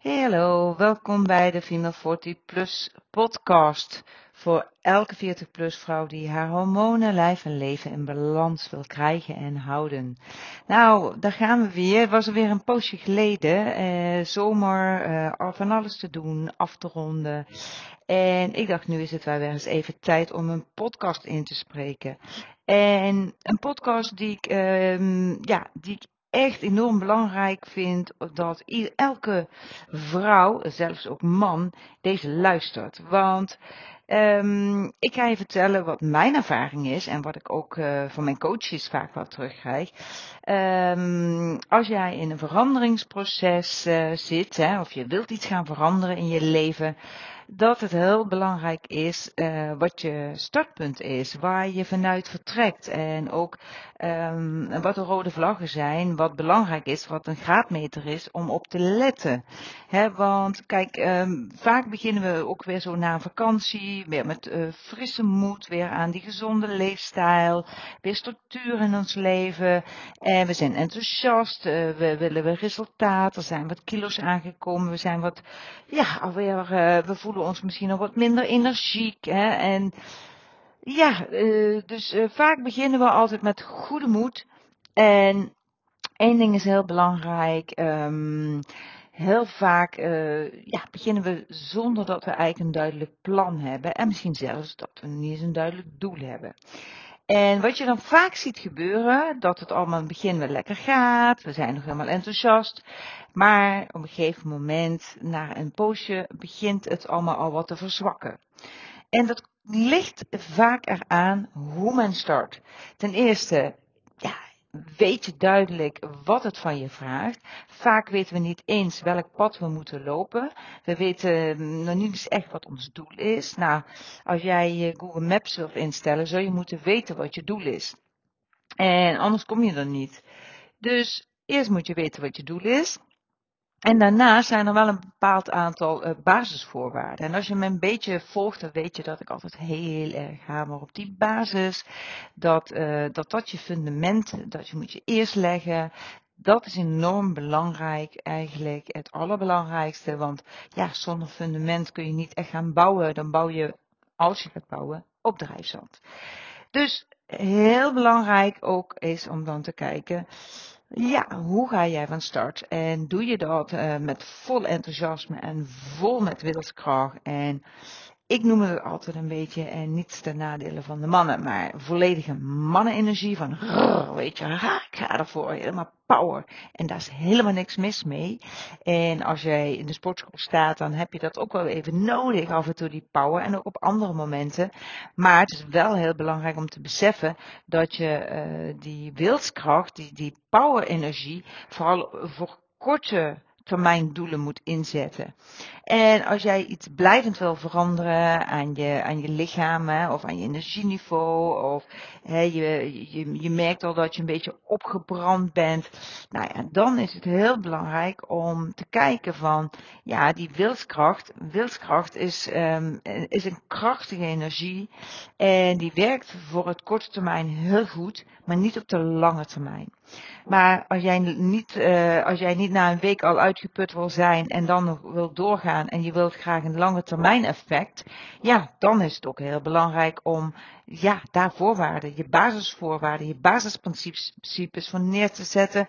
Hey, hallo, welkom bij de Female 40 Plus podcast. Voor elke 40 plus vrouw die haar hormonen, lijf en leven in balans wil krijgen en houden. Nou, daar gaan we weer. Het was er weer een poosje geleden. Eh, zomer, eh, van alles te doen, af te ronden. En ik dacht, nu is het wel weer eens even tijd om een podcast in te spreken. En een podcast die ik, ehm, ja, die ik echt enorm belangrijk vind dat elke vrouw, zelfs ook man, deze luistert. Want um, ik ga je vertellen wat mijn ervaring is en wat ik ook uh, van mijn coaches vaak wel terugkrijg. Um, als jij in een veranderingsproces uh, zit, hè, of je wilt iets gaan veranderen in je leven, dat het heel belangrijk is uh, wat je startpunt is, waar je vanuit vertrekt en ook um, wat de rode vlaggen zijn, wat belangrijk is, wat een graadmeter is om op te letten. He, want kijk, um, vaak beginnen we ook weer zo na vakantie, weer met uh, frisse moed, weer aan die gezonde leefstijl, weer structuur in ons leven en we zijn enthousiast, uh, we willen weer resultaat, er zijn wat kilo's aangekomen, we zijn wat, ja, alweer, uh, we voelen ons misschien nog wat minder energiek. En ja, uh, dus uh, vaak beginnen we altijd met goede moed. En één ding is heel belangrijk. Um, heel vaak uh, ja, beginnen we zonder dat we eigenlijk een duidelijk plan hebben. En misschien zelfs dat we niet eens een duidelijk doel hebben. En wat je dan vaak ziet gebeuren, dat het allemaal in het begin wel lekker gaat, we zijn nog helemaal enthousiast, maar op een gegeven moment, na een poosje, begint het allemaal al wat te verzwakken. En dat ligt vaak eraan hoe men start. Ten eerste, ja, weet je duidelijk wat het van je vraagt. Vaak weten we niet eens welk pad we moeten lopen. We weten mm, nog niet eens echt wat ons doel is. Nou, als jij Google Maps wilt instellen, zul je moeten weten wat je doel is. En anders kom je er niet. Dus eerst moet je weten wat je doel is. En daarna zijn er wel een bepaald aantal uh, basisvoorwaarden. En als je me een beetje volgt, dan weet je dat ik altijd heel erg hamer op die basis. Dat, uh, dat dat je fundament, dat je moet je eerst leggen. Dat is enorm belangrijk, eigenlijk het allerbelangrijkste. Want ja, zonder fundament kun je niet echt gaan bouwen. Dan bouw je, als je gaat bouwen, op drijfzand. Dus heel belangrijk ook is om dan te kijken ja, hoe ga jij van start? En doe je dat uh, met vol enthousiasme en vol met wilskracht en ik noem het altijd een beetje, en niets ten nadele van de mannen, maar volledige mannenenergie van, weet je, ik ga ervoor, helemaal power. En daar is helemaal niks mis mee. En als jij in de sportschool staat, dan heb je dat ook wel even nodig, af en toe die power, en ook op andere momenten. Maar het is wel heel belangrijk om te beseffen dat je uh, die wilskracht, die, die power energie, vooral voor korte termijn doelen moet inzetten. En als jij iets blijvend wil veranderen aan je, aan je lichaam hè, of aan je energieniveau of hè, je, je, je merkt al dat je een beetje opgebrand bent, nou ja, dan is het heel belangrijk om te kijken van ja, die wilskracht. Wilskracht is, um, is een krachtige energie en die werkt voor het korte termijn heel goed, maar niet op de lange termijn. Maar als jij niet, uh, als jij niet na een week al uitgeput wil zijn en dan nog wil doorgaan en je wilt graag een lange termijn effect, ja, dan is het ook heel belangrijk om ja, daar voorwaarden, je basisvoorwaarden, je basisprincipes van neer te zetten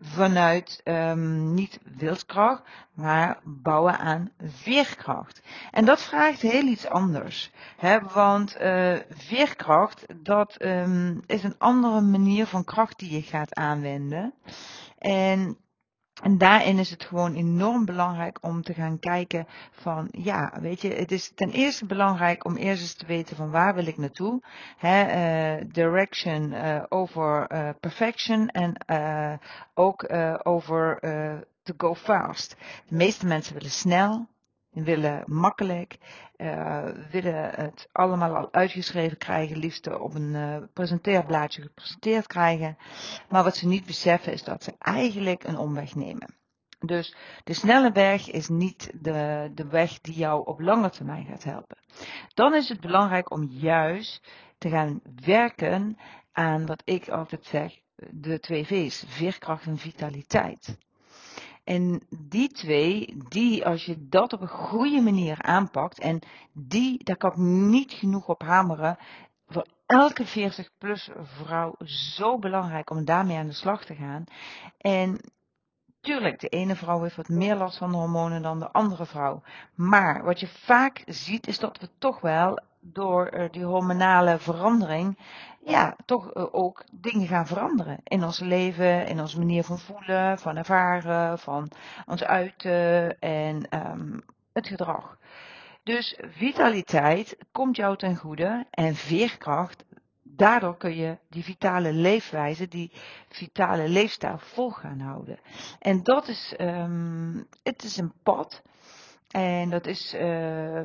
vanuit um, niet wilskracht, maar bouwen aan veerkracht. En dat vraagt heel iets anders. Hè? Want uh, veerkracht, dat um, is een andere manier van kracht die je gaat aanwenden. En en daarin is het gewoon enorm belangrijk om te gaan kijken van, ja, weet je, het is ten eerste belangrijk om eerst eens te weten van waar wil ik naartoe. Hè, uh, direction uh, over uh, perfection en ook over to go fast. De meeste mensen willen snel, willen makkelijk, uh, willen het allemaal al uitgeschreven krijgen, liefst op een uh, presenteerblaadje gepresenteerd krijgen. Maar wat ze niet beseffen is dat ze eigenlijk een omweg nemen. Dus de snelle weg is niet de, de weg die jou op lange termijn gaat helpen. Dan is het belangrijk om juist te gaan werken aan wat ik altijd zeg, de twee V's, veerkracht en vitaliteit. En die twee, die, als je dat op een goede manier aanpakt, en die, daar kan ik niet genoeg op hameren, voor elke 40-plus vrouw zo belangrijk om daarmee aan de slag te gaan. En tuurlijk, de ene vrouw heeft wat meer last van de hormonen dan de andere vrouw. Maar wat je vaak ziet, is dat we toch wel door uh, die hormonale verandering, ja, toch uh, ook dingen gaan veranderen in ons leven, in onze manier van voelen, van ervaren, van ons uiten en um, het gedrag. Dus vitaliteit komt jou ten goede en veerkracht. Daardoor kun je die vitale leefwijze, die vitale leefstijl vol gaan houden. En dat is, um, het is een pad. En dat is uh,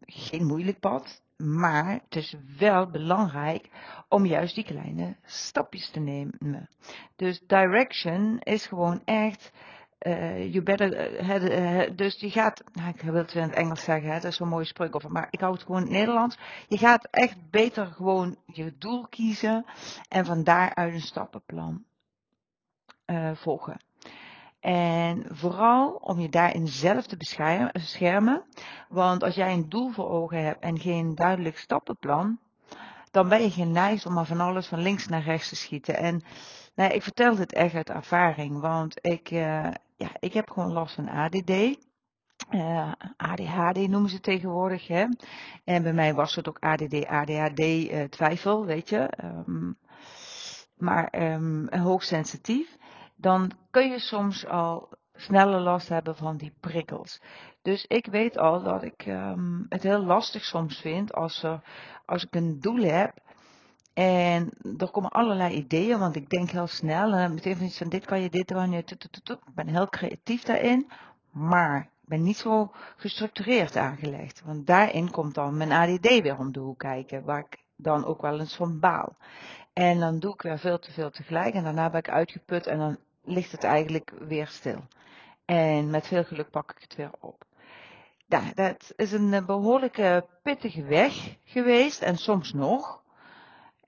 geen moeilijk pad. Maar het is wel belangrijk om juist die kleine stapjes te nemen. Dus direction is gewoon echt uh, you better, uh, dus je gaat, nou, ik wil het in het Engels zeggen, hè, dat is zo'n mooie spreuk over, maar ik hou het gewoon in het Nederlands. Je gaat echt beter gewoon je doel kiezen en van daaruit een stappenplan volgen. En vooral om je daarin zelf te beschermen, want als jij een doel voor ogen hebt en geen duidelijk stappenplan, dan ben je geneigd om maar van alles van links naar rechts te schieten. En nou, ik vertel dit echt uit ervaring, want ik, uh, ja, ik heb gewoon last van ADD. Uh, eh, ADHD noemen ze tegenwoordig. Hè? En bij mij was het ook ADD, ADHD uh, twijfel, weet je. Um, maar um, hoogsensitief. Dan kun je soms al sneller last hebben van die prikkels. Dus ik weet al dat ik um, het heel lastig soms vind als, als ik een doel heb en er komen allerlei ideeën, want ik denk heel snel. En meteen van iets van dit kan je, dit kan je. Ik ben heel creatief daarin. Maar ik ben niet zo gestructureerd aangelegd. Want daarin komt dan mijn ADD weer om de hoek kijken. Waar ik dan ook wel eens van baal. En dan doe ik weer veel te veel tegelijk. En daarna ben ik uitgeput en dan ligt het eigenlijk weer stil. En met veel geluk pak ik het weer op. Ja, dat is een behoorlijke pittige weg geweest en soms nog.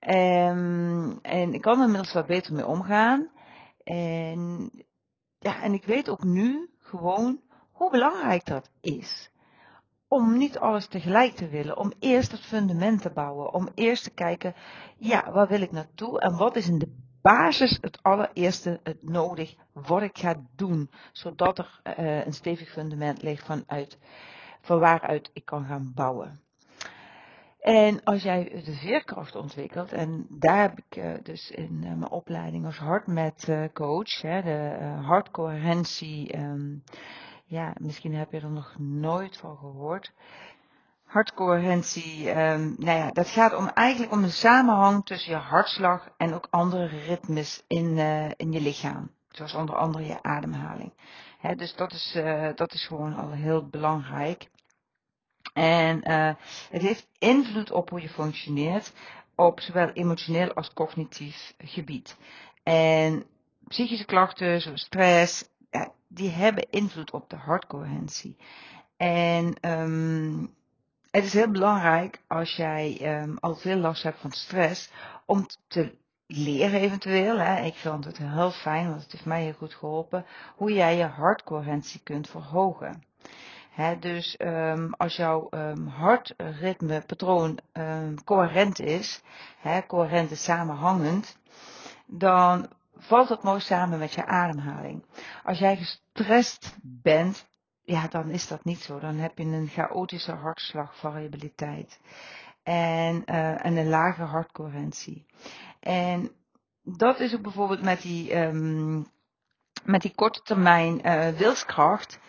Um, en ik kan er inmiddels wat beter mee omgaan. En, ja, en ik weet ook nu gewoon hoe belangrijk dat is. Om niet alles tegelijk te willen, om eerst het fundament te bouwen, om eerst te kijken, ja, waar wil ik naartoe en wat is in de basis het allereerste het nodig wat ik ga doen, zodat er uh, een stevig fundament ligt vanuit, van waaruit ik kan gaan bouwen. En als jij de veerkracht ontwikkelt, en daar heb ik uh, dus in uh, mijn opleiding als hartmet uh, coach, hè, de hartcoherentie, um, ja, misschien heb je er nog nooit van gehoord. Hartcoherentie, um, nou ja, dat gaat om eigenlijk om de samenhang tussen je hartslag en ook andere ritmes in, in je lichaam. Zoals onder andere je ademhaling. Dus dat is, dat is gewoon al heel belangrijk. En uh, het heeft invloed op hoe je functioneert op zowel emotioneel als cognitief gebied. En psychische klachten zoals stress, die hebben invloed op de hartcoherentie. En um, het is heel belangrijk als jij um, al veel last hebt van stress, om te leren eventueel, hè, ik vind het heel fijn, want het heeft mij heel goed geholpen, hoe jij je hartcoherentie kunt verhogen. Dus um, als jouw um, hartritmepatroon um, coherent is, he, coherent is samenhangend, dan valt dat mooi samen met je ademhaling. Als jij gestrest bent, ja, dan is dat niet zo. Dan heb je een chaotische hartslagvariabiliteit en, uh, en een lage hartcoherentie. En dat is ook bijvoorbeeld met die, um, met die korte termijn uh, wilskracht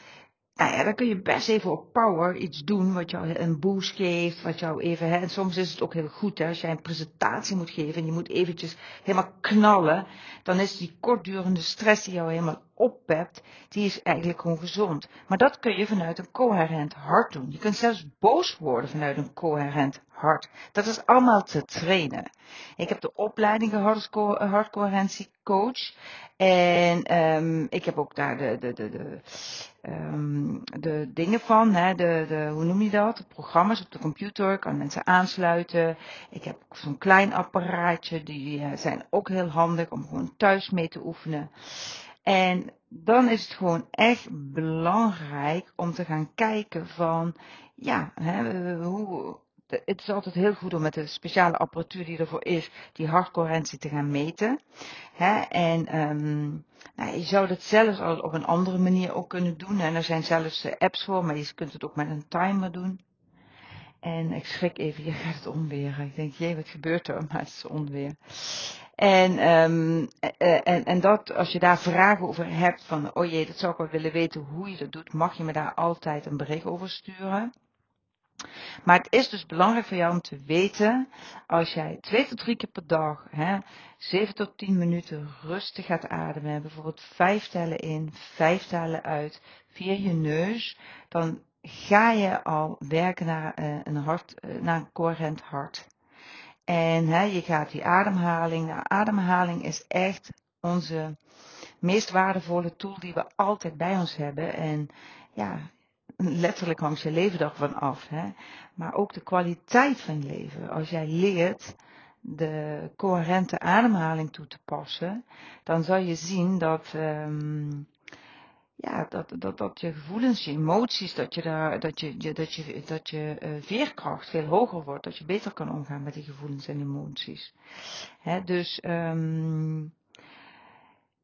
nou ja, dan kun je best even op power iets doen wat jou een boost geeft, wat jou even, hè, en soms is het ook heel goed, hè, als jij een presentatie moet geven en je moet eventjes helemaal knallen, dan is die kortdurende stress die jou helemaal oppept, die is eigenlijk gewoon gezond. Maar dat kun je vanuit een coherent hart doen. Je kunt zelfs boos worden vanuit een coherent hart. Dat is allemaal te trainen. Ik heb de opleiding gehad als hartcoherentiecoach. En um, ik heb ook daar de, de, de, um, de dingen van, hè, de, de, hoe noem je dat? De programma's op de computer, ik kan mensen aansluiten. Ik heb zo'n klein apparaatje, die uh, zijn ook heel handig om gewoon thuis mee te oefenen. En dan is het gewoon echt belangrijk om te gaan kijken van, ja, hè, hoe, het is altijd heel goed om met de speciale apparatuur die ervoor is, die hartcoherentie te gaan meten. Hè? En um, nou, je zou dat zelfs al op een andere manier ook kunnen doen. En er zijn zelfs eh, apps voor, maar je kunt het ook met een timer doen. En ik schrik even, je gaat het onweer. Ik denk, jee, wat gebeurt er? Maar het is onweer. En, um, en, en dat, als je daar vragen over hebt, van, oh jee, dat zou ik wel willen weten hoe je dat doet, mag je me daar altijd een bericht over sturen. Maar het is dus belangrijk voor jou om te weten, als jij twee tot drie keer per dag, hè, 7 tot 10 minuten rustig gaat ademen, bijvoorbeeld vijf tellen in, vijf tellen uit, via je neus, dan ga je al werken naar uh, een hart, naar een coherent hart. En hè, je gaat die ademhaling, nou, ademhaling is echt onze meest waardevolle tool die we altijd bij ons hebben. En ja, letterlijk hangt je leven ervan af. Hè? Maar ook de kwaliteit van je leven. Als jij leert de coherente ademhaling toe te passen, dan zal je zien dat, um, ja, dat, dat, dat je gevoelens, je emoties, dat je, daar, dat je, dat je, dat je uh, veerkracht veel hoger wordt. Dat je beter kan omgaan met die gevoelens en emoties. Hè? Dus um,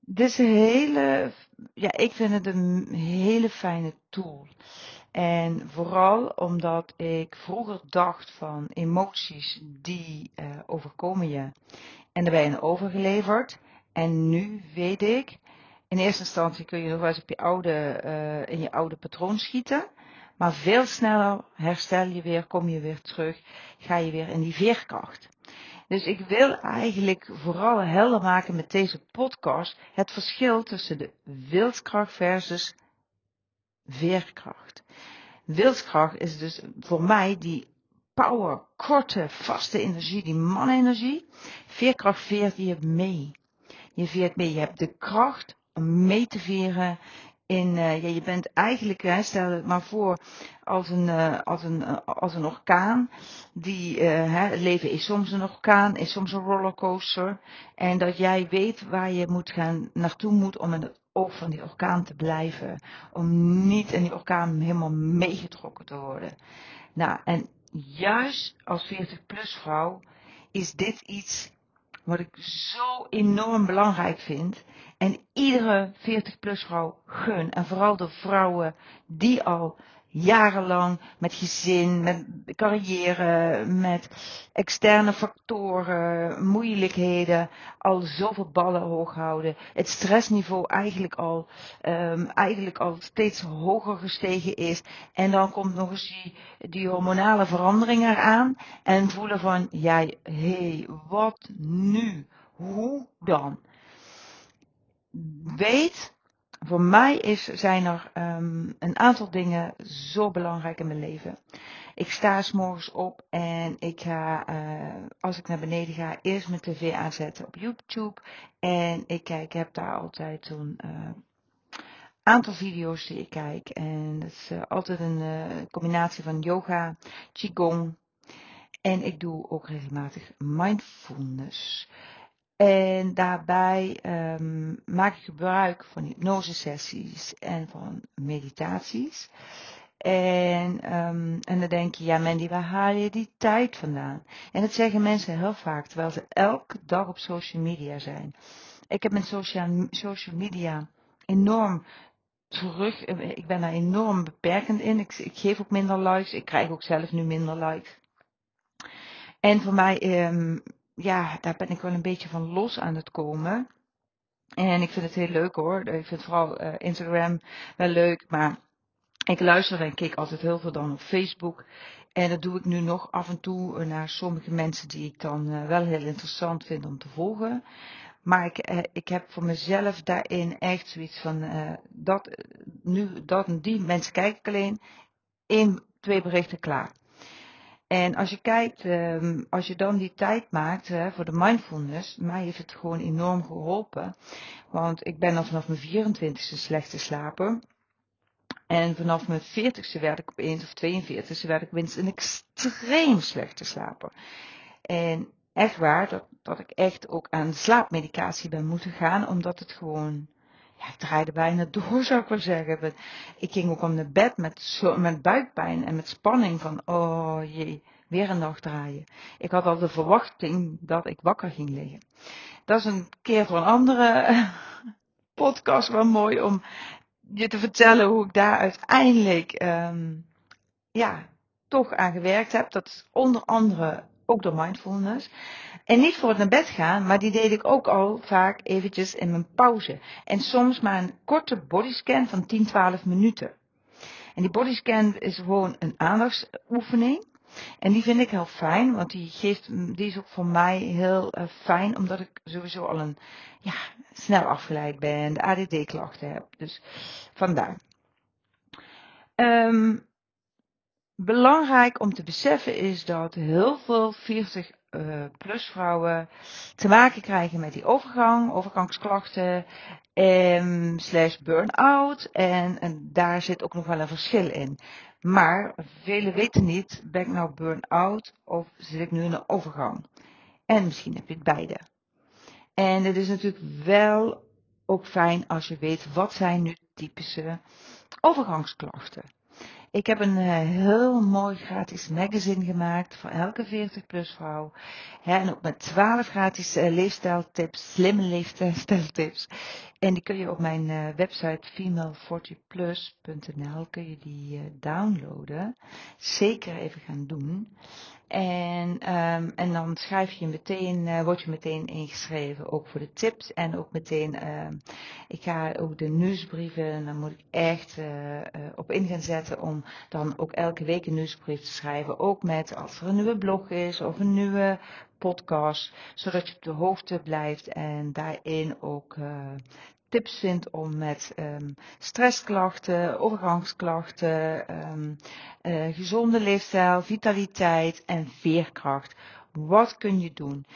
dit is een hele, ja, ik vind het een hele fijne tool. En vooral omdat ik vroeger dacht van emoties die uh, overkomen je en daarbij een overgeleverd. En nu weet ik, in eerste instantie kun je nog wel eens op je oude, uh, in je oude patroon schieten. Maar veel sneller herstel je weer, kom je weer terug, ga je weer in die veerkracht. Dus ik wil eigenlijk vooral helder maken met deze podcast het verschil tussen de wilskracht versus veerkracht. Wilskracht is dus voor mij die power, korte, vaste energie, die mannenergie. Veerkracht veert je mee. Je veert mee, je hebt de kracht om mee te veren in, uh, ja, je bent eigenlijk, stel het maar voor, als een, uh, als een, uh, als een orkaan. Die, hè, het leven is soms een orkaan, is soms een rollercoaster. En dat jij weet waar je moet gaan, naartoe moet om in het oog van die orkaan te blijven. Om niet in die orkaan helemaal meegetrokken te worden. Nou, en juist als 40 plus vrouw is dit iets wat ik zo enorm belangrijk vind. En iedere 40-plus vrouw gun. En vooral de vrouwen die al jarenlang met gezin, met carrière, met externe factoren, moeilijkheden, al zoveel ballen hoog houden. Het stressniveau eigenlijk al, um, eigenlijk al steeds hoger gestegen is. En dan komt nog eens die, die hormonale verandering eraan. En voelen van, ja, hé, hey, wat nu? Hoe dan? Weet voor mij is, zijn er um, een aantal dingen zo belangrijk in mijn leven. Ik sta s morgens op en ik ga, uh, als ik naar beneden ga, eerst mijn tv aanzetten op YouTube. En ik kijk, heb daar altijd zo'n uh, aantal video's die ik kijk. En dat is uh, altijd een combinatie van yoga, qigong. En ik doe ook regelmatig mindfulness. En daarbij um, maak ik gebruik van hypnosesessies en van meditaties. En, um, en dan denk je, ja Mandy, waar haal je die tijd vandaan? En dat zeggen mensen heel vaak, terwijl ze elke dag op social media zijn. Ik heb mijn social, social media enorm terug, ik ben daar enorm beperkend in. Ik, ik geef ook minder likes, ik krijg ook zelf nu minder likes. En voor mij um, ja, daar ben ik wel een beetje van los aan het komen. En ik vind het heel leuk hoor. Ik vind vooral uh, Instagram wel leuk. Maar ik luister en kijk altijd heel veel dan op Facebook. En dat doe ik nu nog af en toe naar sommige mensen die ik dan uh, wel heel interessant vind om te volgen. Maar ik, ik heb voor mezelf daarin echt zoiets van, dat, nu, dat en die mensen kijk ik alleen. één, twee berichten klaar. En als je kijkt, um, als je dan die tijd maakt voor de mindfulness, mij heeft het gewoon enorm geholpen. Want ik ben al vanaf mijn 24ste slecht te slapen. En vanaf mijn 40ste werd ik opeens, of 42ste, werd ik winst een extreem slecht te slapen. En echt waar, dat, dat ik echt ook aan slaapmedicatie ben moeten gaan, omdat het gewoon ja, ik draaide bijna door, zou ik wel zeggen. Ik ging ook om naar bed met, met buikpijn en met spanning van, oh jee, weer een nacht draaien. Ik had al de verwachting dat ik wakker ging liggen. Dat is een keer voor een andere podcast wel mooi om je te vertellen hoe ik daar uiteindelijk um, ja, toch aan gewerkt heb. Dat is onder andere ook door mindfulness. En niet voor het naar bed gaan, maar die deed ik ook al vaak eventjes in mijn pauze. En soms maar een korte bodyscan van 10, 12 minuten. En die bodyscan is gewoon een aandachtsoefening. En die vind ik heel fijn, want die, geeft, die is ook voor mij heel uh, fijn, omdat ik sowieso al een, ja, snel afgeleid ben, de ADD-klachten heb. Dus vandaar. Um, belangrijk om te beseffen is dat heel veel 40 uh, plus vrouwen te maken krijgen met die overgang, overgangsklachten, um, slash burn-out. En, en daar zit ook nog wel een verschil in. Maar velen weten niet, ben ik nou burn-out of zit ik nu in een overgang? En misschien heb je het beide. En het is natuurlijk wel ook fijn als je weet wat zijn nu typische overgangsklachten. Ik heb een uh, heel mooi gratis magazine gemaakt voor elke 40 plus vrouw. Ja, en ook met 12 gratis uh, leefstijltips, slimme leefstijltips. En die kun je op mijn uh, website female40plus.nl kun je die downloaden. Zeker even gaan doen. En, um, en dan schrijf je meteen, uh, word je meteen ingeschreven, ook voor de tips en ook meteen, uh, ik ga ook de nieuwsbrieven, dan moet ik echt uh, op in gaan zetten om dan ook elke week een nieuwsbrief te schrijven, ook met als er een nieuwe blog is of een nieuwe podcast, zodat je op de hoogte blijft en daarin ook tips vindt om met um, stressklachten, overgangsklachten, um, uh, gezonde leefstijl, vitaliteit en veerkracht. Wat kun je doen?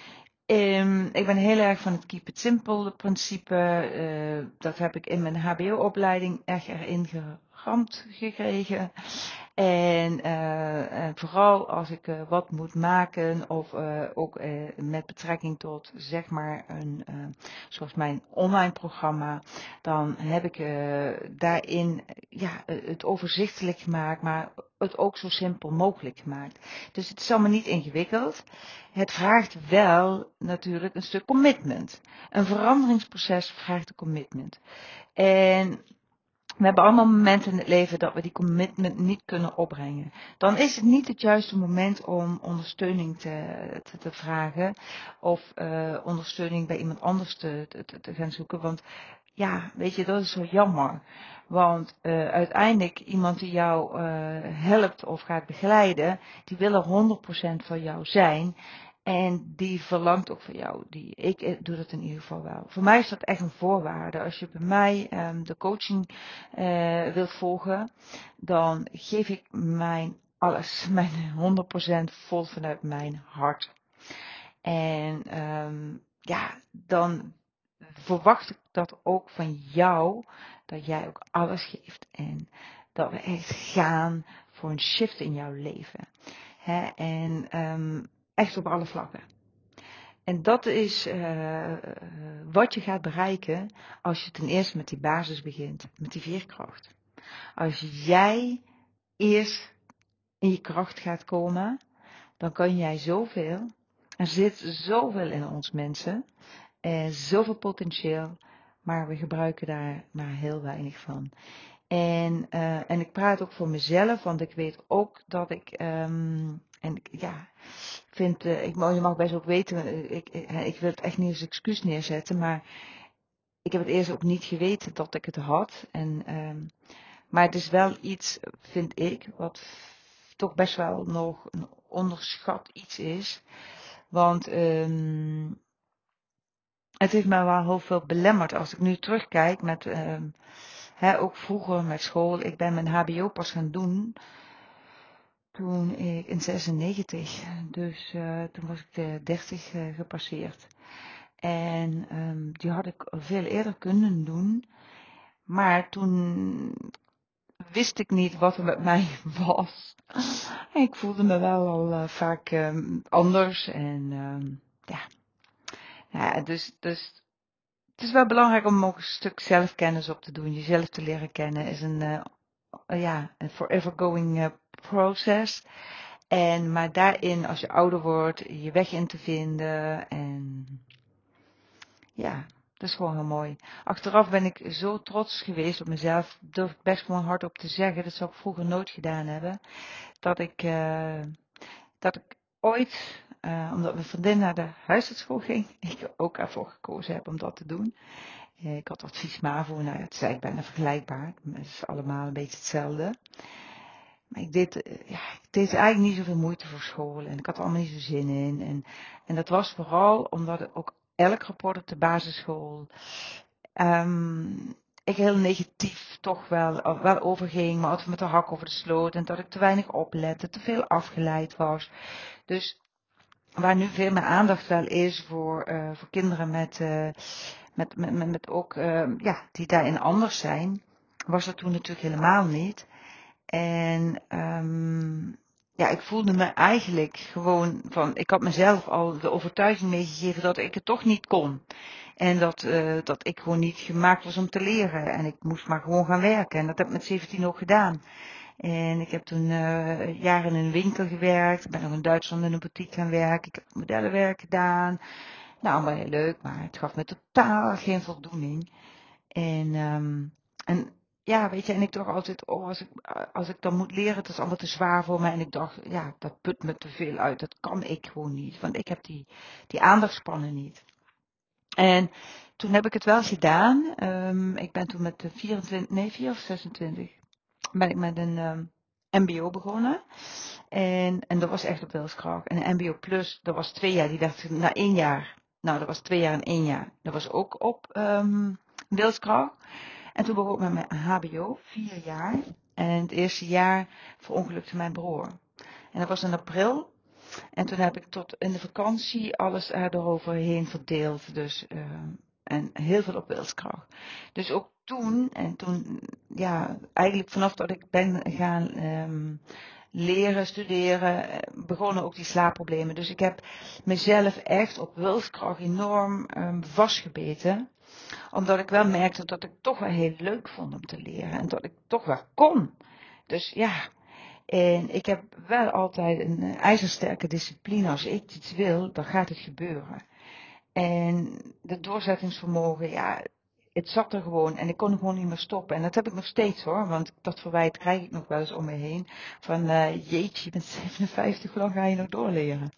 Um, ik ben heel erg van het keep it simple principe. Uh, dat heb ik in mijn HBO-opleiding echt erin geramd gekregen. En, uh, en vooral als ik uh, wat moet maken of ook met betrekking tot zeg maar een, zoals mijn online programma, dan heb ik daarin ja, het overzichtelijk gemaakt, maar het ook zo simpel mogelijk gemaakt. Dus het is allemaal niet ingewikkeld. Het vraagt wel natuurlijk een stuk commitment. Een veranderingsproces vraagt een commitment. En we hebben allemaal momenten in het leven dat we die commitment niet kunnen opbrengen. Dan is het niet het juiste moment om ondersteuning te, te, te vragen of uh, ondersteuning bij iemand anders te, te, te gaan zoeken. Want ja, weet je, dat is zo jammer. Want uh, uiteindelijk iemand die jou uh, helpt of gaat begeleiden, die wil er 100% van jou zijn. En die verlangt ook van jou. Die, ik doe dat in ieder geval wel. Voor mij is dat echt een voorwaarde. Als je bij mij um, de coaching uh, wilt volgen, dan geef ik mijn alles, mijn 100% vol vanuit mijn hart. En um, ja, dan verwacht ik dat ook van jou, dat jij ook alles geeft. En dat we echt gaan voor een shift in jouw leven. En um, echt op alle vlakken. En dat is uh, wat je gaat bereiken als je ten eerste met die basis begint, met die veerkracht. Als jij eerst in je kracht gaat komen, dan kan jij zoveel. Er zit zoveel in ons mensen, en zoveel potentieel, maar we gebruiken daar maar heel weinig van. En, uh, en ik praat ook voor mezelf, want ik weet ook dat ik, um, en ja, vind, uh, ik, je mag best ook weten, eh, ik, ik, ik wil het echt niet als excuus neerzetten, maar ik heb het eerst ook niet geweten dat ik het had. En, um, maar het is wel iets, vind ik, wat toch best wel nog een onderschat iets is. Want um, het heeft mij wel heel veel belemmerd. Als ik nu terugkijk met, um, ook vroeger met school, ik ben mijn HBO pas gaan doen toen ik in 96, dus uh, toen was ik de 30 uh, gepasseerd. En um, die had ik veel eerder kunnen doen, maar toen wist ik niet wat er met mij was. ik voelde me wel al uh, vaak um, anders en um, ja. ja, dus, dus het is wel belangrijk om ook een stuk zelfkennis op te doen. Jezelf te leren kennen is een, ja, een forever going process. En, maar daarin, als je ouder wordt, je weg in te vinden. En ja, dat is gewoon heel mooi. Achteraf ben ik zo trots geweest op mezelf. Durf ik best gewoon hardop te zeggen. Dat zou ik vroeger nooit gedaan hebben. Dat ik, uh, dat ik ooit, uh, omdat mijn vriendin naar de huisartschool ging, ik ook ervoor gekozen heb om dat te doen. Uh, ik had advies MAVO, nou het is eigenlijk bijna vergelijkbaar. Het is allemaal een beetje hetzelfde. Maar ik deed, ja, ik deed eigenlijk niet zoveel moeite voor school en ik had er allemaal niet zo zin in. En, en dat was vooral omdat ook elk rapport op de basisschool um, ik heel negatief toch wel, wel overging, maar altijd met de hak over de sloot en dat ik te weinig oplette, te veel afgeleid was. Dus waar nu veel meer aandacht wel is voor, uh, voor kinderen met, uh, met, met, met, met ook, uh, ja, die daarin anders zijn, was dat toen natuurlijk helemaal niet. En um, ja, ik voelde me eigenlijk gewoon van, ik had mezelf al de overtuiging meegegeven dat ik het toch niet kon. En dat, uh, dat ik gewoon niet gemaakt was om te leren. En ik moest maar gewoon gaan werken. En dat heb ik met 17 ook gedaan. En ik heb toen uh, jaren in een winkel gewerkt. Ik ben nog in Duitsland in een boutique gaan werken. Ik heb modellenwerk gedaan. Nou, allemaal heel leuk, maar het gaf me totaal geen voldoening. En, um, en ja, weet je, en ik dacht altijd, oh, als ik, als ik dan moet leren, het is allemaal te zwaar voor mij. En ik dacht, ja, dat put me te veel uit. Dat kan ik gewoon niet. Want ik heb die, die aandachtspannen niet. En toen heb ik het wel gedaan. Um, ik ben toen met de 24, nee, 4 of 26, ben ik met een MBO begonnen. En, en dat was echt op wilskracht. En een MBO Plus, dat was twee jaar. Die dacht na één jaar. Nou, dat was twee jaar en één jaar. Dat was ook op um. En toen begon ik met mijn HBO, vier jaar. En het eerste jaar verongelukte mijn broer. En dat was in april. En toen heb ik tot in de vakantie alles eroverheen verdeeld. Dus, uh, en heel veel op wilskracht. Dus ook toen, en toen, ja, eigenlijk vanaf dat ik ben gaan um, leren, studeren, begonnen ook die slaapproblemen. Dus ik heb mezelf echt op wilskracht enorm um, vastgebeten omdat ik wel merkte dat ik toch wel heel leuk vond om te leren. En dat ik toch wel kon. Dus ja. En ik heb wel altijd een ijzersterke discipline. Als ik iets wil, dan gaat het gebeuren. En de doorzettingsvermogen, ja, het zat er gewoon en ik kon gewoon niet meer stoppen. En dat heb ik nog steeds hoor, want dat verwijt krijg ik nog wel eens om me heen. Van uh, jeetje, je bent 57, hoe lang ga je nog doorleren?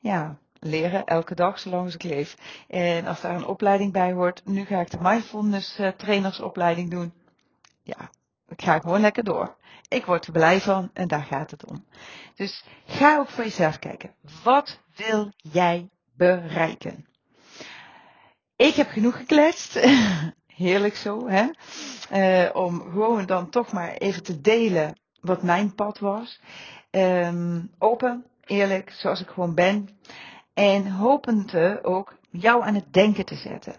Ja, leren elke dag zolang ik leef. En als daar een opleiding bij hoort, nu ga ik de mindfulness uh, trainersopleiding doen. Ja, ik ga gewoon lekker door. Ik word er blij van en daar gaat het om. Dus ga ook voor jezelf kijken. Wat wil jij bereiken? Ik heb genoeg gekletst. Heerlijk zo, hè? Uh, om gewoon dan toch maar even te delen wat mijn pad was. Um, open, eerlijk, zoals ik gewoon ben. En hopende ook jou aan het denken te zetten.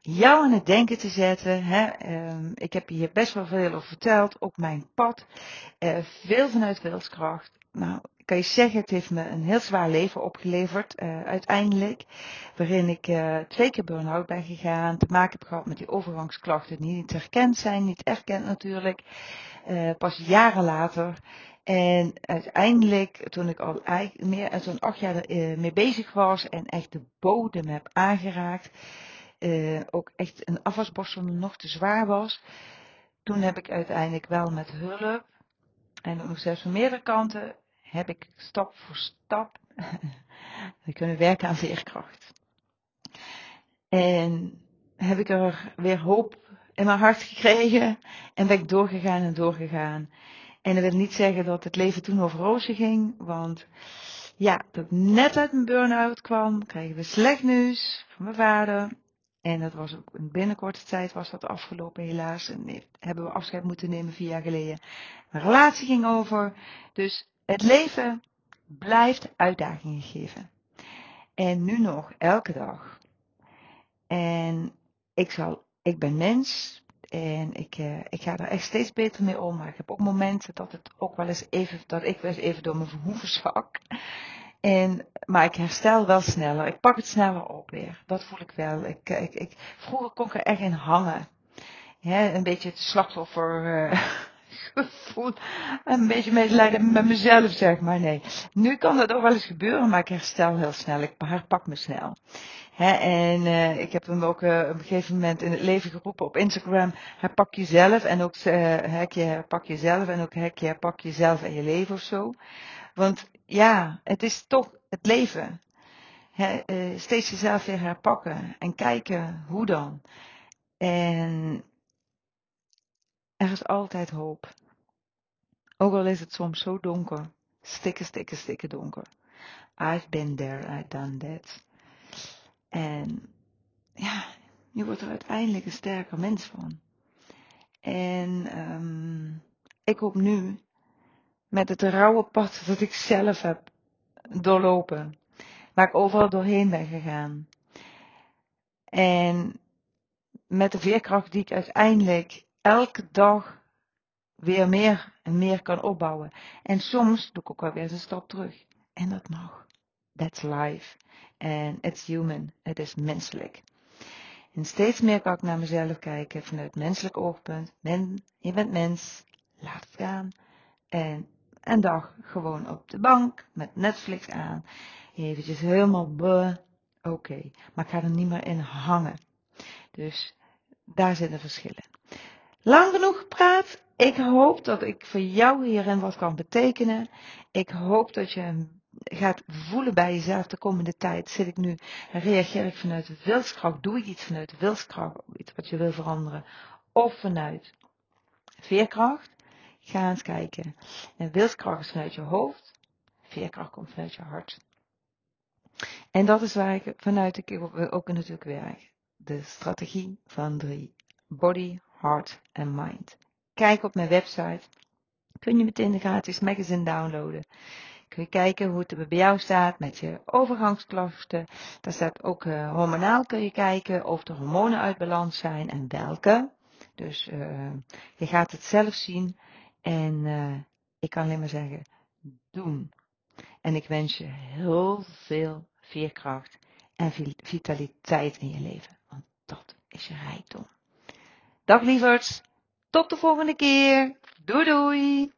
Jou aan het denken te zetten. Hè? Um, ik heb hier best wel veel over verteld op mijn pad. Uh, veel vanuit wilskracht. Nou, kan je zeggen, het heeft me een heel zwaar leven opgeleverd uh, uiteindelijk. Waarin ik twee keer burn-out ben gegaan. Te maken heb gehad met die overgangsklachten die niet herkend zijn. Niet erkend natuurlijk. Pas jaren later. En uiteindelijk, toen ik al meer dan zo'n acht jaar mee bezig was en echt de bodem heb aangeraakt, uh, ook echt een afwasborstel nog te zwaar was, toen heb ik uiteindelijk wel met hulp en ook nog zelfs van meerdere kanten, heb ik stap voor stap kunnen werken aan veerkracht. En heb ik er weer hoop in mijn hart gekregen en ben ik doorgegaan en doorgegaan. En dat wil niet zeggen dat het leven toen over rozen ging, want ja, dat ik net uit mijn burn-out kwam, kregen we slecht nieuws van mijn vader. En dat was ook in binnenkorte tijd was dat afgelopen helaas. En hebben we afscheid moeten nemen vier jaar geleden. Mijn relatie ging over. Dus het leven blijft uitdagingen geven. En nu nog, elke dag. En ik zal, ik ben mens. En ik, uh, ik ga er echt steeds beter mee om. Maar ik heb ook momenten dat het ook wel eens even, dat ik wel eens even door mijn verhoeven zak. En, maar ik herstel wel sneller. Ik pak het sneller op weer. Dat voel ik wel. Ik, ik, ik, vroeger kon ik er echt in hangen. Ja, een beetje het slachtoffer uh, gevoel. Een beetje medelijden met mezelf, zeg maar. Nee. Nu kan dat ook wel eens gebeuren, maar ik herstel heel snel. Ik herpak me snel. Hè, en uh, ik heb hem ook uh, op een gegeven moment in het leven geroepen op Instagram. Herpak jezelf en ook uh, hekje herpak jezelf en ook hekje herpak jezelf en je leven of zo. Want ja, het is toch het leven. Steeds jezelf weer herpakken en kijken hoe dan. En er is altijd hoop. Ook al is het soms zo donker. Stikken, stikken, stikken donker. I've been there, I've done that. En ja, je wordt er uiteindelijk een sterker mens van. En um, ik hoop nu, met het rauwe pad dat ik zelf heb doorlopen, waar ik overal doorheen ben gegaan. En met de veerkracht die ik uiteindelijk elke dag weer meer en meer kan opbouwen. En soms doe ik ook wel weer een stap terug. En dat mag. That's life. En it's human. Het is menselijk. En steeds meer kan ik naar mezelf kijken vanuit menselijk oogpunt. Men, je bent mens. Laat het gaan. En een dag gewoon op de bank met Netflix aan. Eventjes helemaal. Oké. Maar ik ga er niet meer in hangen. Dus daar zitten verschillen. Lang genoeg gepraat. Ik hoop dat ik voor jou hierin wat kan betekenen. Ik hoop dat je gaat voelen bij jezelf de komende tijd. Zit ik nu, reageer ik vanuit wilskracht, doe ik iets vanuit wilskracht, iets wat je wil veranderen, of vanuit veerkracht? Ga eens kijken. En wilskracht is vanuit je hoofd, veerkracht komt vanuit je hart. En dat is waar ik vanuit ik ook natuurlijk werk. De strategie van drie. Body, heart en mind. Kijk op mijn website. Kun je meteen de gratis magazine downloaden. Kun je kijken hoe het bij jou staat met je overgangsklachten. Daar staat ook uh, hormonaal kun je kijken of de hormonen uit balans zijn en welke. Dus uh, je gaat het zelf zien. En uh, ik kan alleen maar zeggen, doen. En ik wens je heel veel veerkracht en vitaliteit in je leven. Want dat is je rijkdom. Dag lieverds, tot de volgende keer. Doei doei!